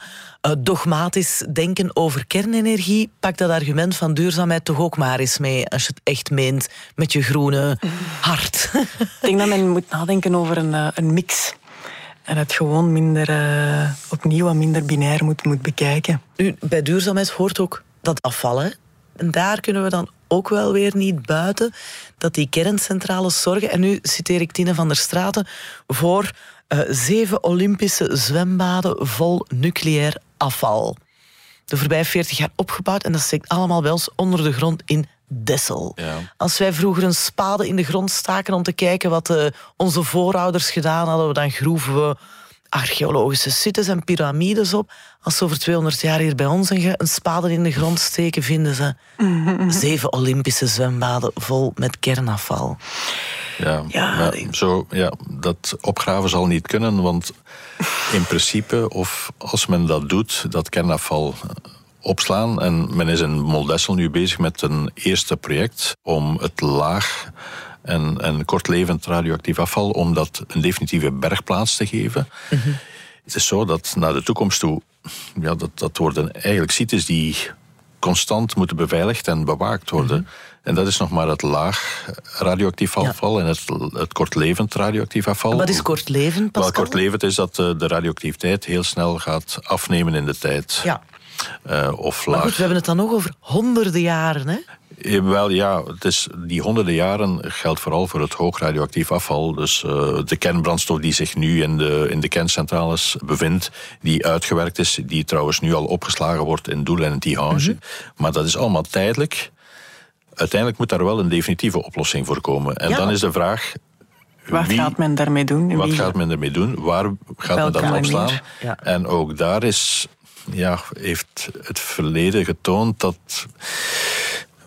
dogmatisch denken over kernenergie. Pak dat argument van duurzaamheid toch ook maar eens mee als je het echt meent met je groene hart. ik denk dat men moet nadenken over een, uh, een mix. En het gewoon minder uh, opnieuw wat minder binair moet, moet bekijken. Nu, bij duurzaamheid hoort ook dat afvallen. En daar kunnen we dan ook wel weer niet buiten dat die kerncentrales zorgen, en nu citeer ik Tine van der Straten, voor uh, zeven Olympische zwembaden vol nucleair afval. De voorbije 40 jaar opgebouwd en dat steekt allemaal bij ons onder de grond in Dessel. Ja. Als wij vroeger een spade in de grond staken om te kijken wat uh, onze voorouders gedaan hadden, dan groeven we archeologische sites en piramides op. Als ze over 200 jaar hier bij ons een, een spade in de grond steken, vinden ze zeven Olympische zwembaden vol met kernafval. Ja, ja, zo, ja, dat opgraven zal niet kunnen, want in principe, of als men dat doet, dat kernafval opslaan. En men is in Moldessel nu bezig met een eerste project om het laag en, en kortlevend radioactief afval, om dat een definitieve bergplaats te geven. Mhm. Het is zo dat naar de toekomst toe, ja, dat, dat worden eigenlijk sites die constant moeten beveiligd en bewaakt worden. Mhm. En dat is nog maar het laag radioactief afval en het, het kortlevend radioactief afval. wat is kortlevend, Pascal? Wel, kortlevend is dat eh, de radioactiviteit heel snel gaat afnemen in de tijd. Ja. Uh, of maar goed, we hebben het dan nog over honderden jaren, hè? Eh, wel ja, het is, die honderden jaren geldt vooral voor het hoog radioactief afval. Dus uh, de kernbrandstof die zich nu in de, in de kerncentrales bevindt, die uitgewerkt is, die trouwens nu al opgeslagen wordt in Doel en Tihange. Mm Maar dat is allemaal tijdelijk. Uiteindelijk moet daar wel een definitieve oplossing voor komen. En dan is de vraag, wat gaat men daarmee doen? Wat gaat men ermee doen? Waar gaat men dat opslaan? Ja. En ook daar is, ja, heeft het verleden getoond dat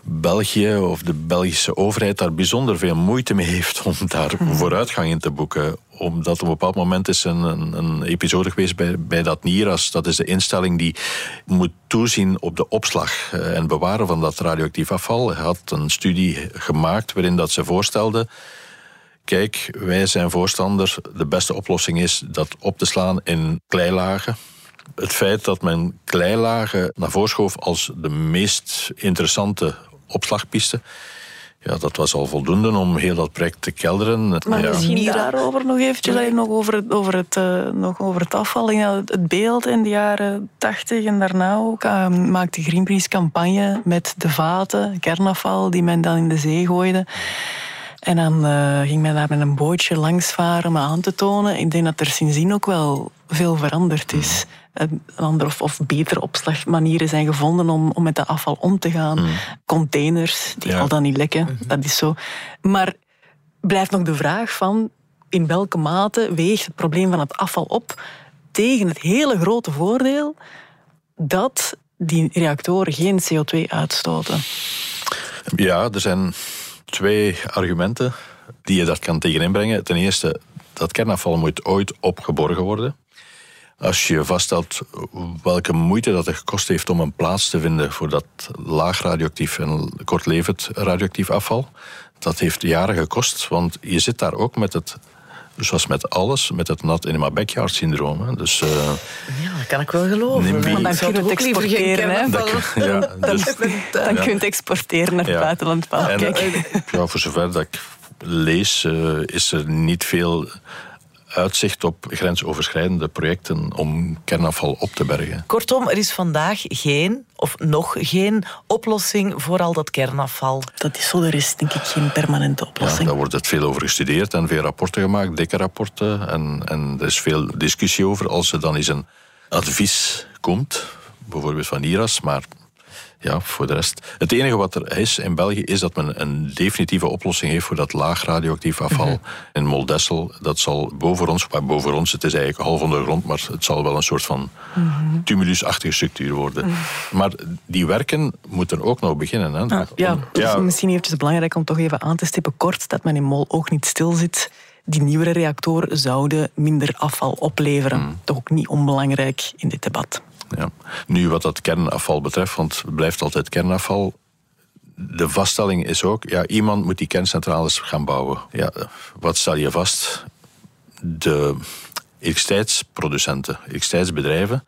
België of de Belgische overheid daar bijzonder veel moeite mee heeft om daar mhm. vooruitgang in te boeken. Omdat op een bepaald moment is een, een, een episode geweest bij, bij dat NIRAS. Dat is de instelling die moet toezien op de opslag eh, en bewaren van dat radioactief afval. Hij had een studie gemaakt waarin dat ze voorstelde kijk, wij zijn voorstander, de beste oplossing is dat op te slaan in kleilagen. Het feit dat men kleilagen naar voren schoof als de meest interessante opslagpiste, ja, dat was al voldoende om heel dat project te kelderen. Maar ja. misschien daarover nog eventjes, nog over het, over het, uh, nog over het afval. Het beeld in de jaren tachtig en daarna ook uh, maakte Greenpeace campagne met de vaten, kernafval, die men dan in de zee gooide. En dan uh, ging men daar met een bootje langs varen om aan te tonen. Ik denk dat er sindsdien ook wel veel veranderd is. Een andere of, of betere opslagmanieren zijn gevonden om, om met dat afval om te gaan. Mm. Containers, die al dan niet lekken, mm-hmm. dat is zo. Maar blijft nog de vraag van in welke mate weegt het probleem van het afval op tegen het hele grote voordeel dat die reactoren geen CO2 uitstoten? Ja, er zijn twee argumenten die je daar kan tegen inbrengen. Ten eerste, dat kernafval moet ooit opgeborgen worden. Als je vaststelt welke moeite dat er gekost heeft om een plaats te vinden voor dat laag radioactief en kortlevend radioactief afval, dat heeft jaren gekost, want je zit daar ook met het zoals met alles, met het not in my backyard syndroom. Dus, uh, ja, dat kan ik wel geloven. Maar dan kun je het exporteren. Hè? ja, dus, dan kun je het exporteren naar het buitenland. En, Kijk. Ja, voor zover dat ik lees, uh, is er niet veel uitzicht op grensoverschrijdende projecten om kernafval op te bergen. Kortom, er is vandaag geen, of nog geen, oplossing voor al dat kernafval. Dat is zo, er is denk ik geen permanente oplossing. Ja, daar wordt het veel over gestudeerd en veel rapporten gemaakt, dikke rapporten. En, en er is veel discussie over. Als er dan eens een advies komt, bijvoorbeeld van IRAS, maar ja, voor de rest. Het enige wat er is in België is dat men een definitieve oplossing heeft voor dat laag radioactief afval mhm. in Moldessel. Dat zal boven ons, maar boven ons, het is eigenlijk half onder de grond, maar het zal wel een soort van mm tumulusachtige structuur worden. Mhm. Maar die werken moeten ook nog beginnen. Hè? Ah, ja, ja. misschien eventjes belangrijk om toch even aan te stippen kort dat men in Mol ook niet stil zit die nieuwere reactoren zouden minder afval opleveren. Mm. Toch ook niet onbelangrijk in dit debat. Ja. Nu, wat dat kernafval betreft, want het blijft altijd kernafval. De vaststelling is ook, ja, iemand moet die kerncentrales gaan bouwen. Ja, wat stel je vast? De elektriciteitsproducenten, elektriciteitsbedrijven,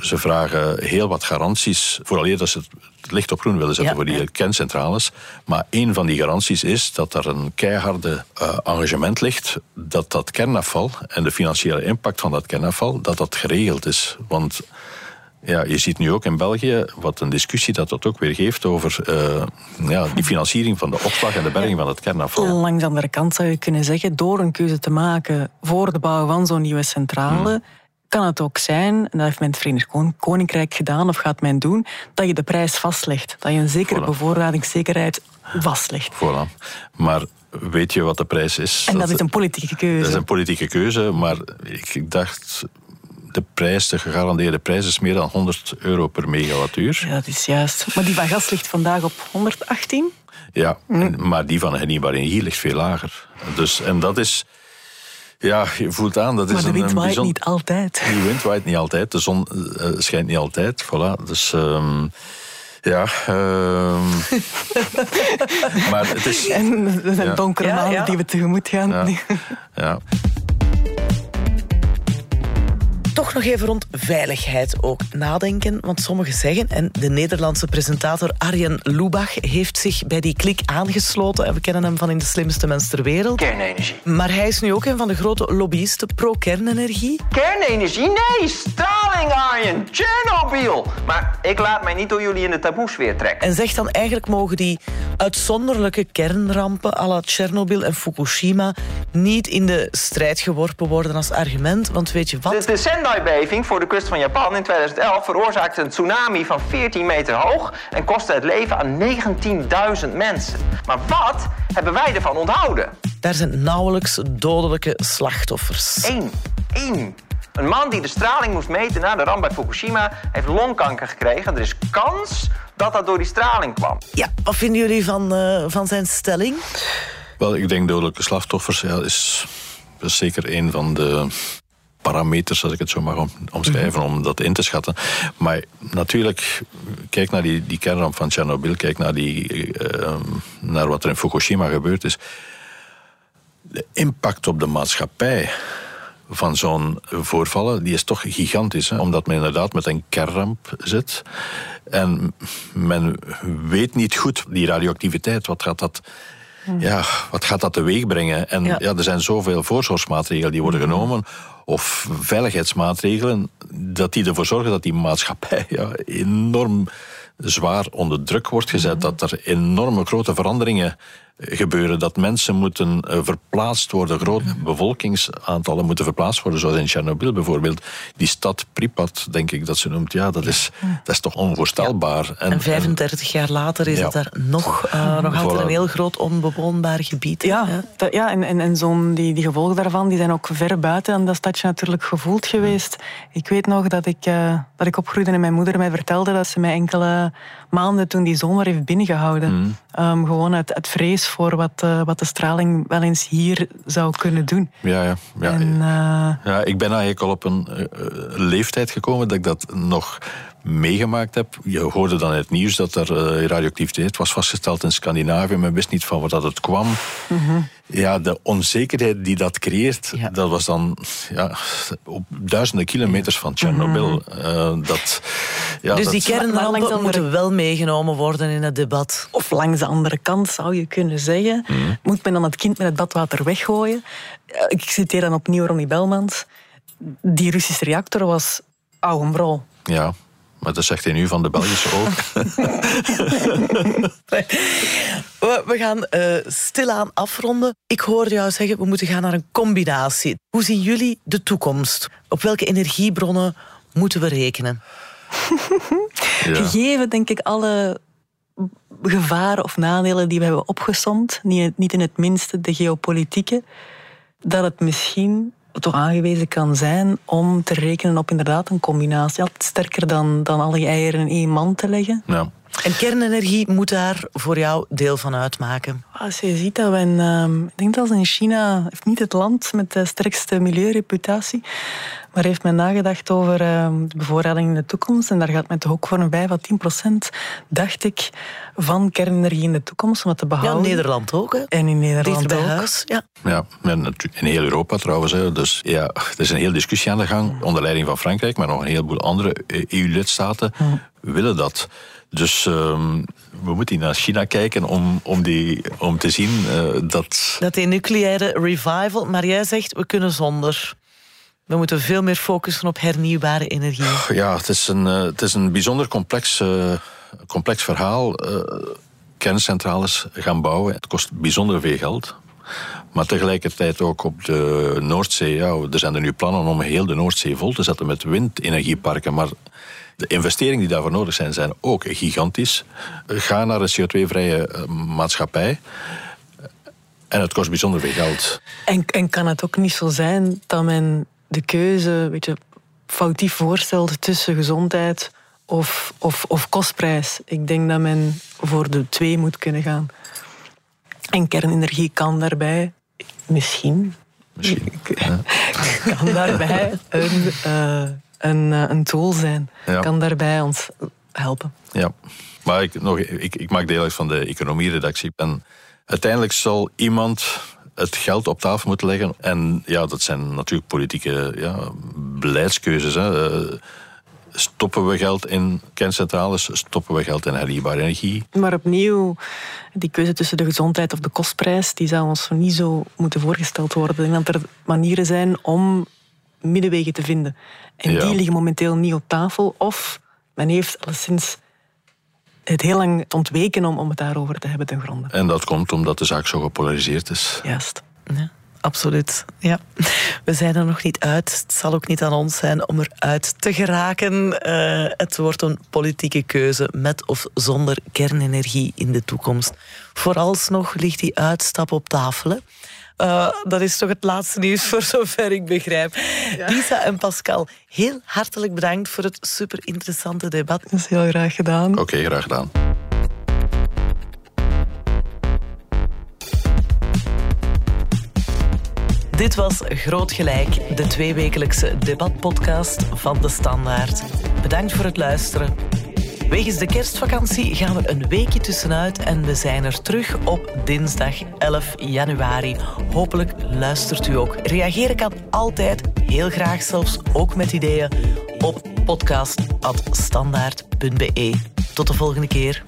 ze vragen heel wat garanties, vooral dat ze het licht op groen willen zetten voor die kerncentrales. Maar een van die garanties is dat er een keiharde uh, engagement ligt dat dat kernafval en de financiële impact van dat kernafval, dat dat geregeld is. Want ja, je ziet nu ook in België wat een discussie dat dat ook weer geeft over uh, ja, die financiering van de opslag en de berging van het kernafval. Langs de andere kant zou je kunnen zeggen, door een keuze te maken voor de bouw van zo'n nieuwe centrale, hmm kan het ook zijn, en dat heeft het Verenigd Koninkrijk gedaan of gaat men doen, dat je de prijs vastlegt. Dat je een zekere voilà. bevoorradingszekerheid vastlegt. Voilà. Maar weet je wat de prijs is? En dat, is een politieke keuze. Dat is een politieke keuze, maar ik dacht de prijs, de gegarandeerde prijs is meer dan 100 euro per megawattuur. Ja, dat is juist. Maar die van gas ligt vandaag op 118? Ja, hm. maar die van hernieuwbare energie ligt veel lager. Dus, en dat is ja, je voelt aan. Dat maar is de wind een, waait niet altijd. De wind waait niet altijd. De zon uh, schijnt niet altijd. Voilà. Dus... Um, ja, um, maar het is... En er zijn ja. donkere maanden ja, ja. die we tegemoet gaan. Ja. toch nog even rond veiligheid ook nadenken. Want sommigen zeggen, en de Nederlandse presentator Arjen Lubach heeft zich bij die klik aangesloten. En we kennen hem van in de slimste mens ter wereld. Kernenergie. Maar hij is nu ook een van de grote lobbyisten pro-kernenergie. Kernenergie? Nee, straling, Arjen. Chernobyl. Maar ik laat mij niet door jullie in de taboesfeer trekken. En zegt dan eigenlijk mogen die uitzonderlijke kernrampen à la Chernobyl en Fukushima niet in de strijd geworpen worden als argument. Want weet je wat? De, de Sendai-beving voor de kust van Japan in 2011 veroorzaakte een tsunami van 14 meter hoog en kostte het leven aan 19.000 mensen. Maar wat hebben wij ervan onthouden? Daar zijn nauwelijks dodelijke slachtoffers. Eén. Eén. Een man die de straling moest meten na de ramp bij Fukushima heeft longkanker gekregen. Er is kans dat dat door die straling kwam. Ja, wat vinden jullie van, uh, van zijn stelling? Wel, ik denk dodelijke slachtoffers ja, is, is zeker een van de parameters, als ik het zo mag omschrijven, om dat in te schatten. Maar natuurlijk, kijk naar die, die kernramp van Tsjernobyl, kijk naar, die, uh, naar wat er in Fukushima gebeurd is. De impact op de maatschappij van zo'n voorvallen, die is toch gigantisch. Hè? Omdat men inderdaad met een kernramp zit. En men weet niet goed, die radioactiviteit, wat gaat dat ja, wat gaat dat teweeg brengen? En ja. er zijn zoveel voorzorgsmaatregelen die worden genomen, of veiligheidsmaatregelen, dat die ervoor zorgen dat die maatschappij ja, enorm zwaar onder druk wordt gezet. Dat er enorme grote veranderingen gebeuren. Dat mensen moeten eh, verplaatst worden, grote bevolkingsaantallen moeten verplaatst worden, zoals in Tsjernobyl bijvoorbeeld. Die stad Pripyat, denk ik dat ze noemt, ja, dat is, dat is toch onvoorstelbaar. En, en 35 jaar later is het daar nog, uh, nog altijd een heel groot onbewoonbaar gebied. Ja, ja. ja en, en, en zo'n, die, die gevolgen daarvan die zijn ook ver buiten dat stadje natuurlijk gevoeld geweest. Ik weet nog dat ik, uh, dat ik opgroeide en mijn moeder mij vertelde dat ze mij enkele maanden toen die zomer heeft binnengehouden. Mm. Um, gewoon uit, uit vrees voor wat, uh, wat de straling wel eens hier zou kunnen doen. Ja, ja. Ja, en, uh... ja ik ben eigenlijk al op een uh, leeftijd gekomen dat ik dat nog meegemaakt heb. Je hoorde dan in het nieuws dat er radioactiviteit was vastgesteld in Scandinavië. Men wist niet van waar dat het kwam. Mm Ja, de onzekerheid die dat creëert, ja. dat was dan ja, op duizenden kilometers van Tsjernobyl. -hmm. uh, dat, ja, dus die kernrampen moeten wel meegenomen worden in het debat. Of langs de andere kant zou je kunnen zeggen. Mm -hmm. Moet men dan het kind met het badwater weggooien? Ik citeer dan opnieuw Ronnie Belmans. Die Russische reactor was oude Ja, maar dat zegt hij nu van de Belgische ook. we gaan uh, stilaan afronden. Ik hoorde jou zeggen, we moeten gaan naar een combinatie. Hoe zien jullie de toekomst? Op welke energiebronnen moeten we rekenen? Ja. Gegeven, denk ik, alle gevaren of nadelen die we hebben opgesomd, niet in het minste de geopolitieke, dat het misschien toch aangewezen kan zijn om te rekenen op inderdaad een combinatie. Altijd sterker dan, dan alle je eieren in één man te leggen. Ja. En kernenergie moet daar voor jou deel van uitmaken? Als je ziet dat we in, uh, ik denk dat in China, heeft niet het land met de sterkste milieureputatie, maar heeft men nagedacht over uh, de bevoorrading in de toekomst. En daar gaat men toch ook voor een 5 à 10 procent, dacht ik, van kernenergie in de toekomst om het te behouden. Ja, in Nederland ook. Hè? En in Nederland bij ook. huis, ja. Ja, in heel Europa trouwens. Hè. Dus ja, er is een hele discussie aan de gang, onder leiding van Frankrijk, maar nog een heleboel andere EU-lidstaten willen dat. Dus um, we moeten naar China kijken om, om, die, om te zien uh, dat... Dat die nucleaire revival, maar jij zegt we kunnen zonder. We moeten veel meer focussen op hernieuwbare energie. Ja, het is een, uh, het is een bijzonder complex, uh, complex verhaal. kerncentrales gaan bouwen, het kost bijzonder veel geld. Maar tegelijkertijd ook op de Noordzee. Ja, er zijn er nu plannen om heel de Noordzee vol te zetten met windenergieparken. Maar de investeringen die daarvoor nodig zijn, zijn ook gigantisch. Ga naar een CO2-vrije eh, maatschappij. En het kost bijzonder veel geld. En, en kan het ook niet zo zijn dat men de keuze weet je, foutief voorstelt tussen gezondheid of, of, of kostprijs? Ik denk dat men voor de twee moet kunnen gaan. En kernenergie kan daarbij misschien. Misschien. kan daarbij een. Uh, een, eh, een tool zijn. Kan daarbij ons helpen. Ja, maar ik, nog, ik, ik maak deel uit van de economieredactie. En uiteindelijk zal iemand het geld op tafel moeten leggen. En ja, dat zijn natuurlijk politieke ja, beleidskeuzes. Hè. Eh, stoppen we geld in kerncentrales? Stoppen we geld in hernieuwbare energie? Maar opnieuw, die keuze tussen de gezondheid of de kostprijs, die zou ons niet zo moeten voorgesteld worden. Ik denk dat er manieren zijn om middenwegen te vinden. En ja. die liggen momenteel niet op tafel. Of men heeft alleszins het heel lang ontweken om, om het daarover te hebben ten gronde. En dat komt omdat de zaak zo gepolariseerd is. Juist. Ja, absoluut. Ja. We zijn er nog niet uit. Het zal ook niet aan ons zijn om eruit te geraken. Uh, het wordt een politieke keuze met of zonder kernenergie in de toekomst. Vooralsnog ligt die uitstap op tafel. Uh, dat is toch het laatste nieuws voor zover ik begrijp. Ja. Lisa en Pascal, heel hartelijk bedankt voor het super interessante debat. Dat is heel graag gedaan. Oké, okay, graag gedaan. Dit was Groot Gelijk, de tweewekelijkse debatpodcast van De Standaard. Bedankt voor het luisteren. Wegens de kerstvakantie gaan we een weekje tussenuit en we zijn er terug op dinsdag 11 januari. Hopelijk luistert u ook. Reageren kan altijd heel graag zelfs ook met ideeën op podcast.standaard.be. Tot de volgende keer.